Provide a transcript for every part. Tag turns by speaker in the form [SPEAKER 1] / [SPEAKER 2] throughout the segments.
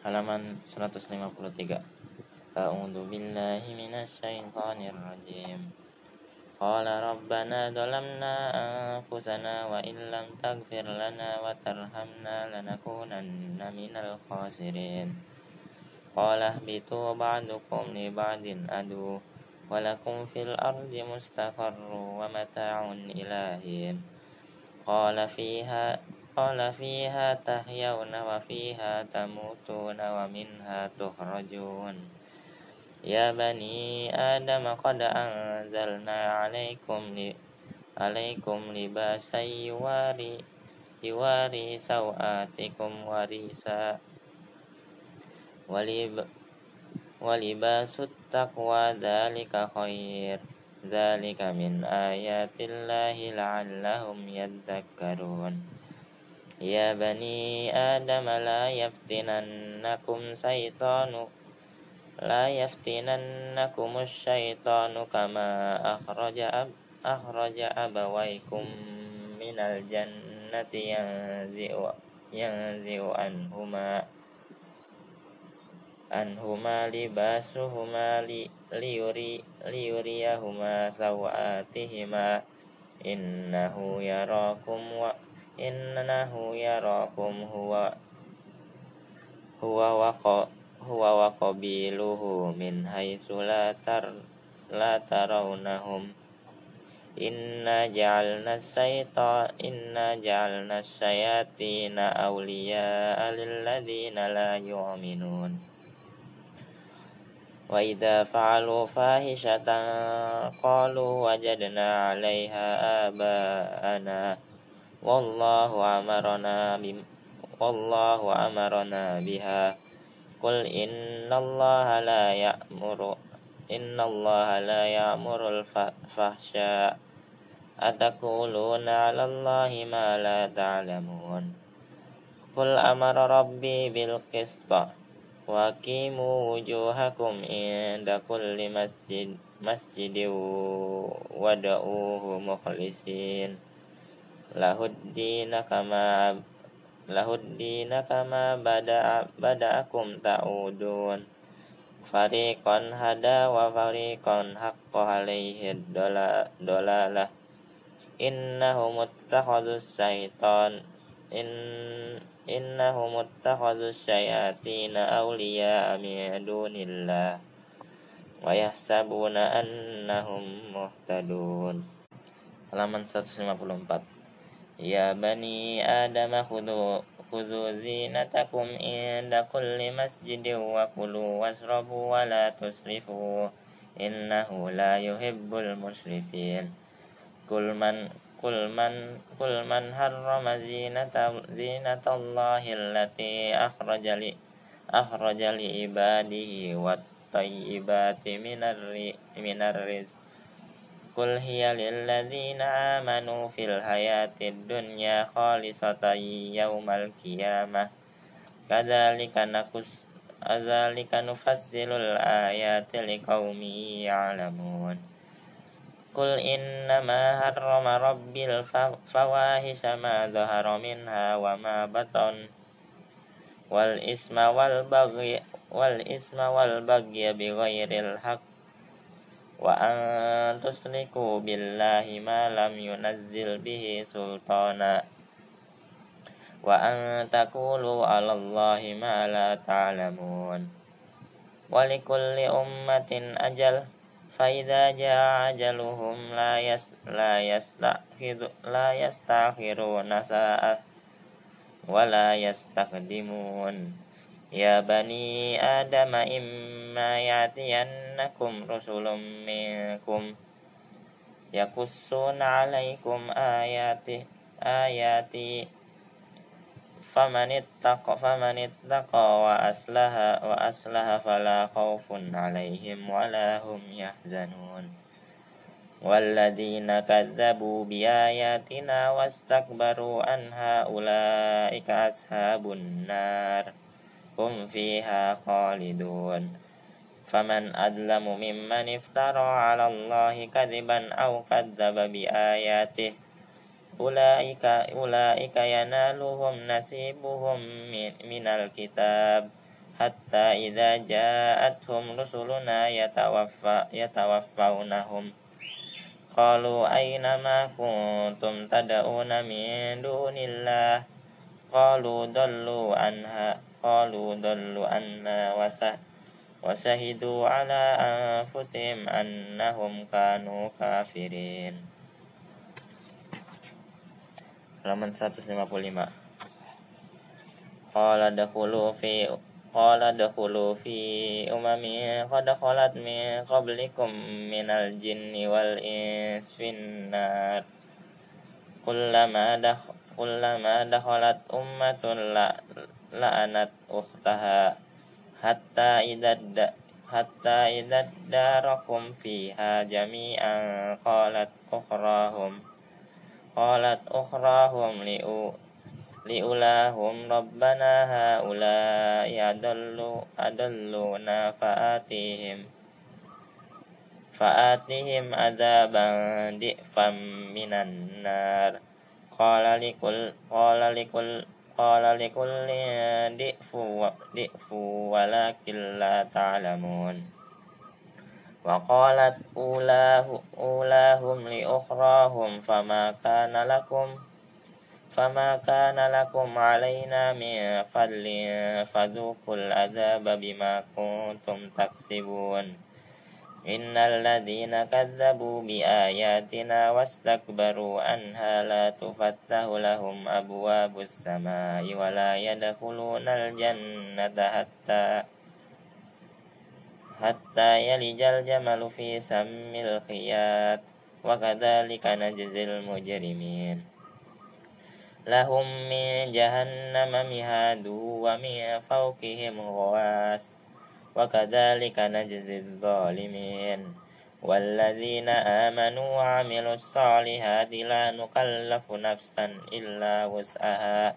[SPEAKER 1] halaman 153 A'udzu billahi minasyaitonir rajim Qala rabbana dhalamna anfusana wa illam taghfir lana wa tarhamna lanakunanna minal khasirin. Qala bitu ba'dukum li ba'din adu walakum fil ardi mustaqarru wa mata'un ilahin. Qala fiha قال فيها تحيون وفيها تموتون ومنها تخرجون يا بني آدم قد أنزلنا عليكم عليكم لباسا يواري يواري سوآتكم وريسا ولباس التقوى ذلك خير ذلك من آيات الله لعلهم يذكرون يا بني آدم لا يفتننكم شيطان لا يفتننكم الشيطان كما أخرج أب أخرج أبويكم من الجنة ينزع ينزع عنهما عنهما لباسهما ليري ليريهما سوآتهما إنه يراكم و innahu yarakum huwa huwa wa huwa wa qabiluhu min haitsu la tar la tarawnahum inna ja'alna sayta inna ja'alna sayatina awliya lil ladzina la yu'minun. Wa idza fa'alu fahishatan qalu wajadna 'alaiha aba'ana والله أمرنا بم والله أمرنا بها. قل إن الله لا يأمر إن الله لا يأمر الفحشاء. أتقولون على الله ما لا تعلمون. قل أمر ربي بالقسط. وأقيموا وجوهكم عند كل مسجد مسجد وادعوه مخلصين. Lahuddina kama lahuddina kama bada bada'akum ta'udun. Fariqan hada wa fariqan haqqa alaihi dolalah. Innahum muttakhadus syaitan in innahum muttakhadus syayatina awliya min dunillah. Wa yahsabuna annahum muhtadun. Halaman 154 يا بني آدم خذوا خذوا زينتكم عند كل مسجد وكلوا واشربوا ولا تسرفوا. إنه لا يحب المسرفين. كل من كل من كل من حرم زينة زينة الله التي أخرج لي أخرج لعباده والطيبات من الرزق. قل هي للذين آمنوا في الحياة الدنيا خالصة يوم القيامة كذلك نقص كذلك نفصل الآيات لقوم يعلمون قل إنما حرم ربي الفواحش ما ظهر منها وما بطن والإثم والبغي والإثم والبغي بغير الحق wa an tusriku billahi ma lam yunazzil bihi sultana. Wa an taqulu 'ala Allahi ma la ta'lamun. Wa likulli ummatin ajal fa idza jaa ajaluhum la yas la yastakhiru la yastakhiruna sa'ah wa la yastaqdimun Ya bani Adam imma yatiyannakum rusulun minkum yakussuna alaikum ayati ayati famanittaqa famanittaqa wa aslaha wa aslaha fala khawfun alaihim wala hum yahzanun والذين كذبوا بآياتنا واستكبروا عنها أولئك أصحاب النار hum fiha khalidun faman adlamu mimman iftara 'ala Allahi kadziban aw kadzdzaba bi ayatihi ulaika ulaika yanaluhum nasibuhum minal kitab حتى إذا جاءتهم رسلنا يتوفى يتوفونهم قالوا أين ما كنتم تدعون من دون الله قالوا ضلوا عنها قالوا ضلوا عنا وشهدوا على أنفسهم أنهم كانوا كافرين halaman 155 Qala dakhulu fi Qala dakhulu fi umami qad khalat min qablikum minal jinni wal ins finnar kullama dah kullama dakhalat ummatun la la'anat ukhtaha hatta idza hatta idza darakum fiha jami'an qalat ukhrahum qalat ukhrahum li'u liulahum rabbana haula'i adallu adalluna fa'atihim fa'atihim adzaban di'fam minan nar قال لكل قال لكل قال لكل دئف دئف ولكن لا تعلمون. وقالت أولاه أولاهم لأخراهم فما كان لكم فما كان لكم علينا من فضل فذوقوا العذاب بما كنتم تكسبون. إن الذين كذبوا بآياتنا واستكبروا عنها لا تفتح لهم أبواب السماء ولا يدخلون الجنة حتى حتى يلج الجمل في سم الخياط وكذلك نجزي المجرمين لهم من جهنم مهاد ومن فوقهم غواس وكذلك نجزي الظالمين. والذين آمنوا وعملوا الصالحات لا نكلف نفسا إلا وسعها.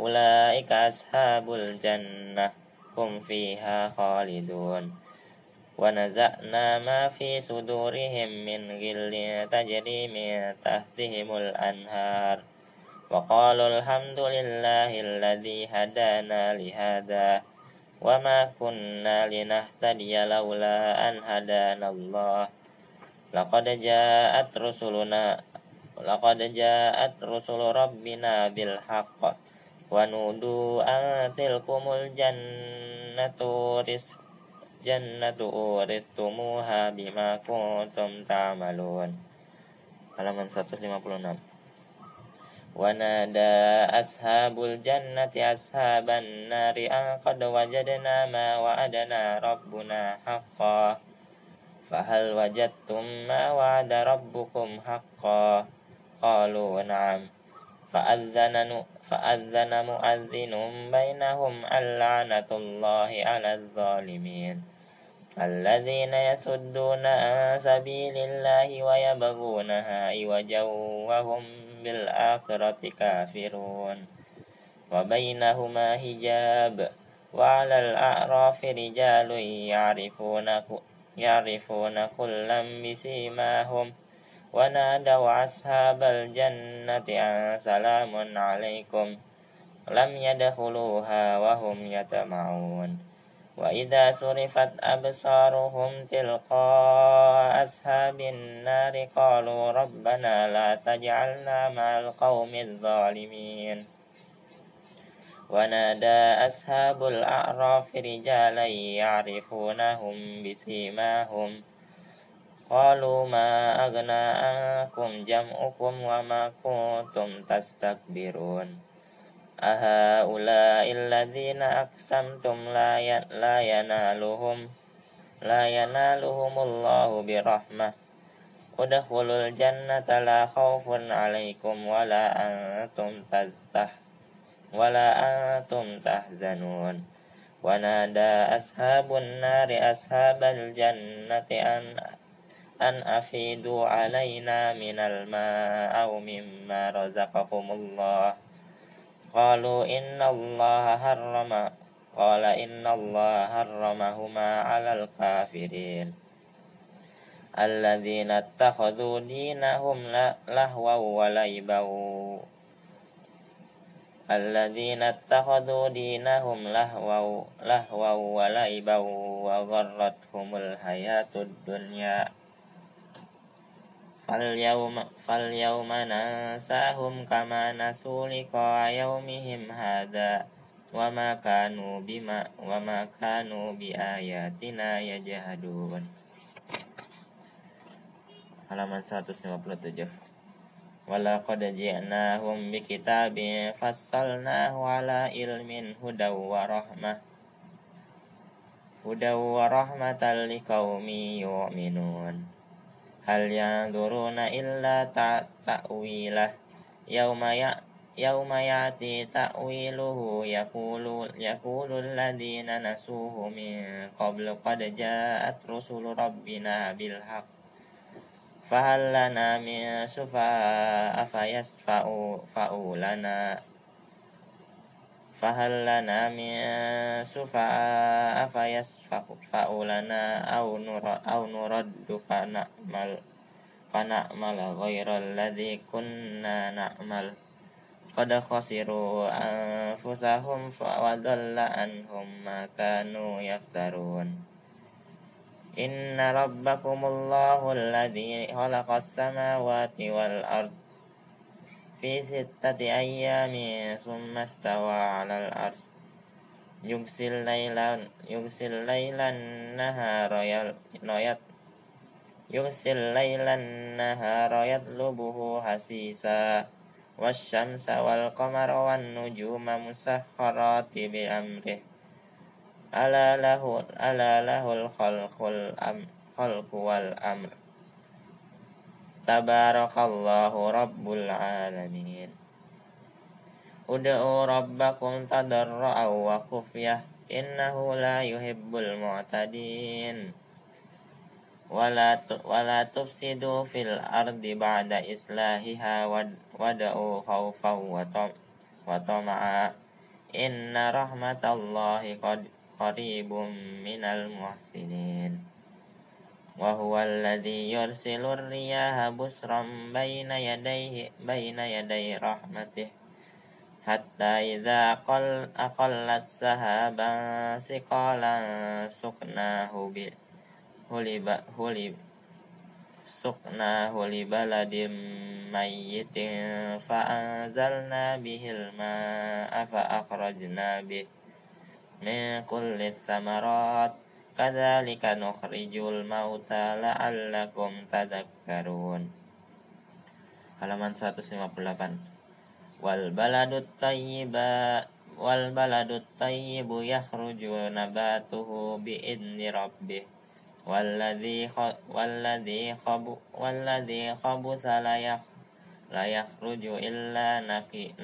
[SPEAKER 1] أولئك أصحاب الجنة هم فيها خالدون. ونزعنا ما في صدورهم من غل تجري من تحتهم الأنهار. وقالوا الحمد لله الذي هدانا لهذا. وما كنا لنهتدي لولا أن هدانا الله لقد جاءت رسلنا لقد جاءت رسل ربنا بالحق ونودوا أن تلكم الجنة رزق جنة أورثتموها بما كنتم تعملون halaman 156 ونادى أصحاب الجنة أصحاب النار أن قد وجدنا ما وعدنا ربنا حقا. فهل وجدتم ما وعد ربكم حقا؟ قالوا نعم. فأذن, فأذن مؤذن بينهم اللعنة الله على الظالمين. الذين يسدون عن سبيل الله ويبغونها عوجا وهم بالآخرة كافرون وبينهما حجاب وعلى الأعراف رجال يعرفون يعرفون كلا بسيماهم ونادوا أصحاب الجنة أن سلام عليكم لم يدخلوها وهم يتمعون وإذا صرفت أبصارهم تلقاء أصحاب النار قالوا ربنا لا تجعلنا مع القوم الظالمين ونادى أصحاب الأعراف رجالا يعرفونهم بسيماهم قالوا ما أغنى عنكم جمعكم وما كنتم تستكبرون أهؤلاء الذين أقسمتم لا لا ينالهم لا ينالهم الله برحمة. ادخلوا الجنة لا خوف عليكم ولا أنتم تزتح ولا أنتم تحزنون. ونادى أصحاب النار أصحاب الجنة أن أن أفيدوا علينا من الماء أو مما رزقكم الله. قالوا إن الله حرم قال إن الله حرمهما على الكافرين. الذين اتخذوا دينهم لهوا ولعبا الذين اتخذوا دينهم لهوا لهوا ولعبا وغرتهم الحياة الدنيا. فاليوم فاليوم ننساهم كما نسوا لقاء يومهم هذا وما كانوا بما وما كانوا بآياتنا يجحدون halaman 157 ولقد جئناهم بكتاب فصلناه على علم هدى ورحمة هدى ورحمة لقوم يؤمنون hal yang duruna illa tak ta'wilah. Yauma ya yauma yati ta'wiluhu yaqulu yaqulu alladziina nasuhu min qablu qad ja'at rusulu rabbina bil haqq fahal lana min fau fayasfa'u fa'ulana فهل لنا من شفعاء فيشفعوا لنا أو أو نرد فنعمل فنعمل غير الذي كنا نعمل قد خسروا أنفسهم وضل عنهم ما كانوا يفترون إن ربكم الله الذي خلق السماوات والأرض في ستة أيام ثم استوى على الأرض يغسل الليل يغسل الليل النهار يط يغسل الليل النهار يطلبه حسيسا والشمس والقمر والنجوم مسخرات بأمره ala lahu ala lahul khalqul am khalqu wal amr tabarakallahu rabbul alamin. Ud'u rabbakum tadarru'aw wa khufyah innahu la yuhibbul mu'tadin. Wala wala tufsidu fil ardi ba'da islahiha wad'u khawfan wa tama'a inna rahmatallahi qad qaribum minal muhsinin وهو الذي يرسل الرياح بسرا بين يديه بين يدي رحمته. حتى إذا أقل أقلت سهابا ثقالا سقناه هلب هلب سقناه لبلد ميت فأنزلنا به الماء فأخرجنا به من كل الثمرات Kadzalika nukhrijul mauta la'allakum tadhakkarun. Halaman 158. Wal baladut tayyiba wal baladut tayyibu yakhruju nabatuhu bi idni rabbih. Walladhi walladhi khabu khabu la yakhruju illa naqi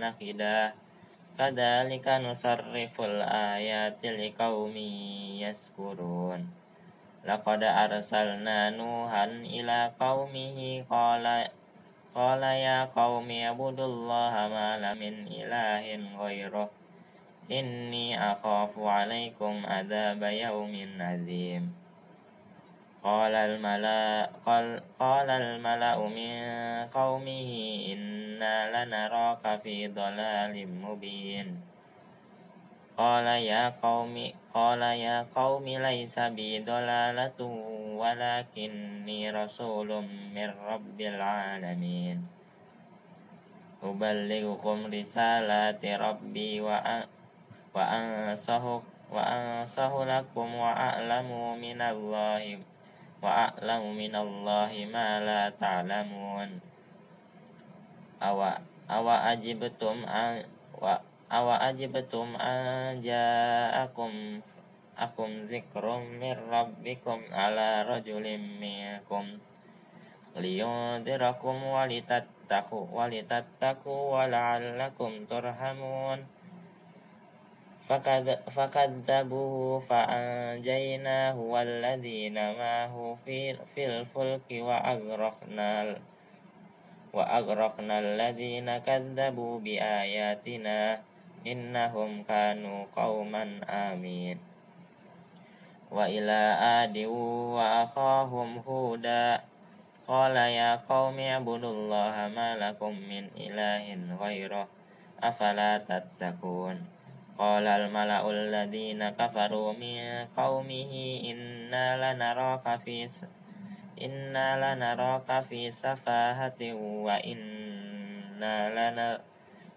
[SPEAKER 1] kadalika nusarriful ayati liqaumi yaskurun. Laqad arsalna Nuhan ila qaumihi qala qala ya qaumi abudullaha ma la min ilahin ghairuh. Inni akhafu alaikum adzaba yaumin azim. Qala al-mala qala al-mala'u min qaumihi inni inna lanaraka fi dhalalim mubin. Qala ya qaumi qala ya qaumi laisa bi dhalalatu walakinni rasulun min rabbil alamin. Ubalighukum risalati rabbi wa a, wa ansahu wa ansahu lakum wa a'lamu minallahi wa a'lamu minallahi ma la ta'lamun. ta awa awa aji betum wa awa aji betum aja akum akum zikrum mir rabbikum ala rajulim minkum. Taku walitattaku walitattaku wala'allakum turhamun. Fakadzabuhu fa'anjaynahu walladhina mahu fil fulki wa agraqnal وأغرقنا الذين كذبوا بآياتنا إنهم كانوا قوما آمين. وإلى آد وأخاهم هودا قال يا قوم اعبدوا الله ما لكم من إله غيره أفلا تتقون. قال الملأ الذين كفروا من قومه إنا لنراك في Inna lanaraka fi safahati wa inna lana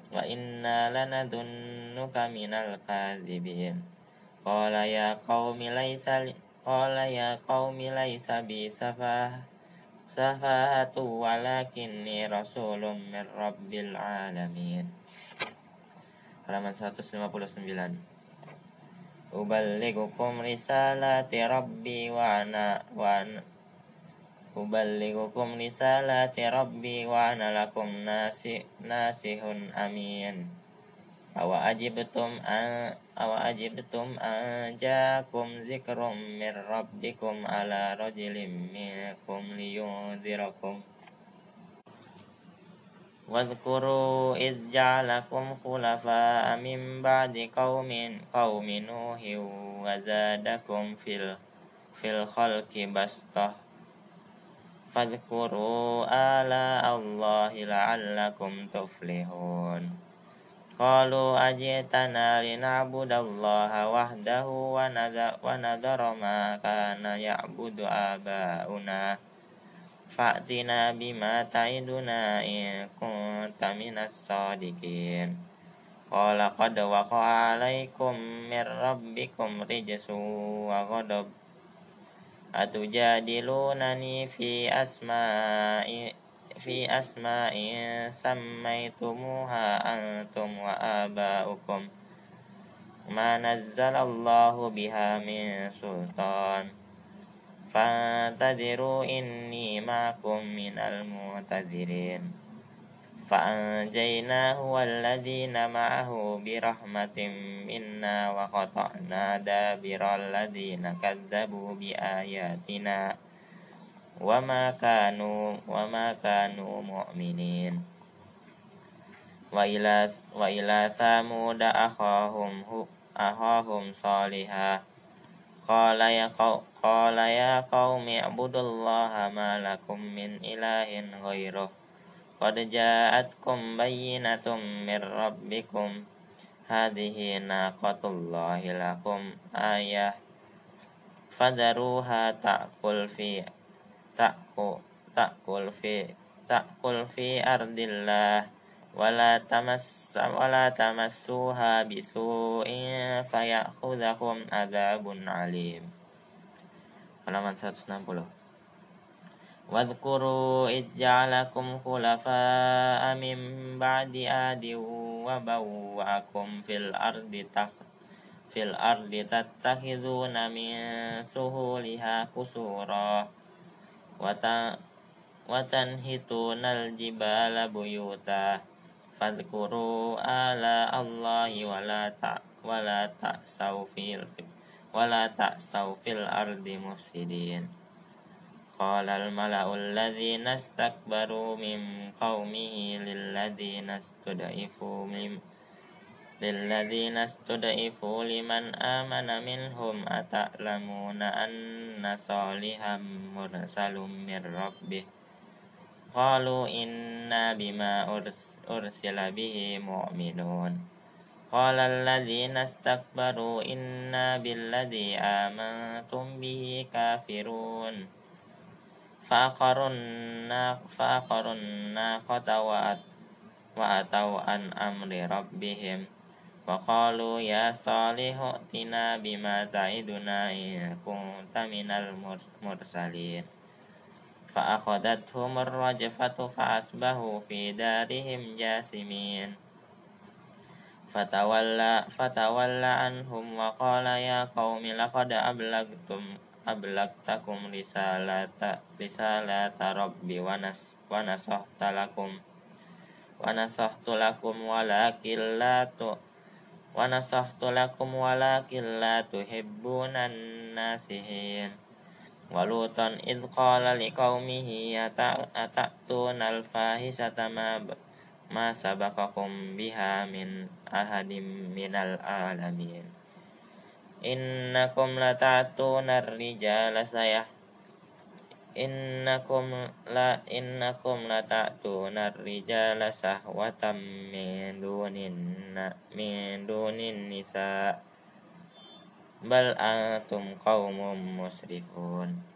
[SPEAKER 1] wa inna lanadhunnuka minal kadhibin. Qala ya qaumi laisa qala ya qaumi laysa bi safah safahatu walakinni rasulun min rabbil alamin. Halaman 159. Uballigukum risalati rabbi wa ana wa ana Uballigukum risalati rabbi wa ana lakum nasi nasihun amin Awa ajibtum an awa ajibtum an jaakum zikrum min rabbikum ala rajulin minkum liyunzirakum واذكروا إذ جعلكم خلفاء من بعد قوم قوم نوح وزادكم في في الخلق بسطة fadhkuru ala Allahi la'allakum tuflihun. Qalu ajitana lina'budallaha wahdahu wa nadhara ma kana ya'budu aba'una. Fa'tina bima ta'iduna in kunta minas sadiqin. Qala qad waqa'alaikum min rabbikum rijsu wa ghadab. أتجادلونني في أسماء في أسماء سميتموها أنتم وآباؤكم ما نزل الله بها من سلطان فانتظروا إني معكم من المعتذرين فأنجيناه والذين معه برحمة منا وقطعنا دابر الذين كذبوا بآياتنا. وما كانوا وما كانوا مؤمنين. وإلى وإلى ثمود أخاهم أخاهم صالحا. قال يا قال يا قوم اعبدوا الله ما لكم من إله غيره. قد جاءتكم بينة من ربكم هذه ناقة الله لكم آية فذروها تأكل في تأكل تأكل في تأكل في أرض الله ولا تمس ولا تمسوها بسوء فيأخذكم عذاب عليم halaman 160 واذكروا إذ جعلكم خلفاء من بعد آد وبوأكم في الأرض تخ في الأرض تتخذون من سهولها قصورا وتنهتون الجبال بيوتا فاذكروا آلاء الله ولا ولا تأسوا في ولا تأسوا في الأرض مفسدين. قال الملأ الذين استكبروا من قومه للذين استضعفوا من للذين استضعفوا لمن آمن منهم أتعلمون أن صالحا مرسل من ربه؟ قالوا إنا بما أرسل به مؤمنون. قال الذين استكبروا إنا بالذي آمنتم به كافرون. faqarunna kota qatawat wa atau an amri rabbihim. Wa qalu ya salihu tina bima ta'iduna in kunta minal mursalin. Fa akhadathum ar-rajfatu fa asbahu fi darihim jasimin. Fatawalla fatawalla anhum wa qala ya qaumi abla ablagtum ablagtakum risalata risalata rabbi wa nas wa nasahta lakum. Wa nasahtu lakum walakin la tu wa nasahtu lakum walakin la tuhibbunan nasihin. Walutan id qala liqaumihi ata'tuna al-fahisata ma ma sabaqakum biha min ahadim minal alamin innakum lata'tuna ar-rijala sayah innakum la innakum la ta'tuna rijala sahwatam min dunin min dunin nisa. Bal antum qaumun musrifun